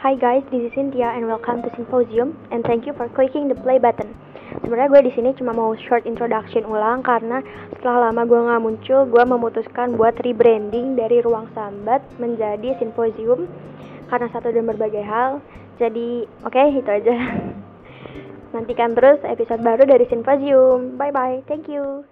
Hi guys, this is Cynthia and welcome to Symposium and thank you for clicking the play button. Sebenarnya gue di sini cuma mau short introduction ulang karena setelah lama gue nggak muncul, gue memutuskan buat rebranding dari Ruang Sambat menjadi Symposium karena satu dan berbagai hal. Jadi, oke okay, itu aja. Nantikan terus episode baru dari Symposium. Bye bye, thank you.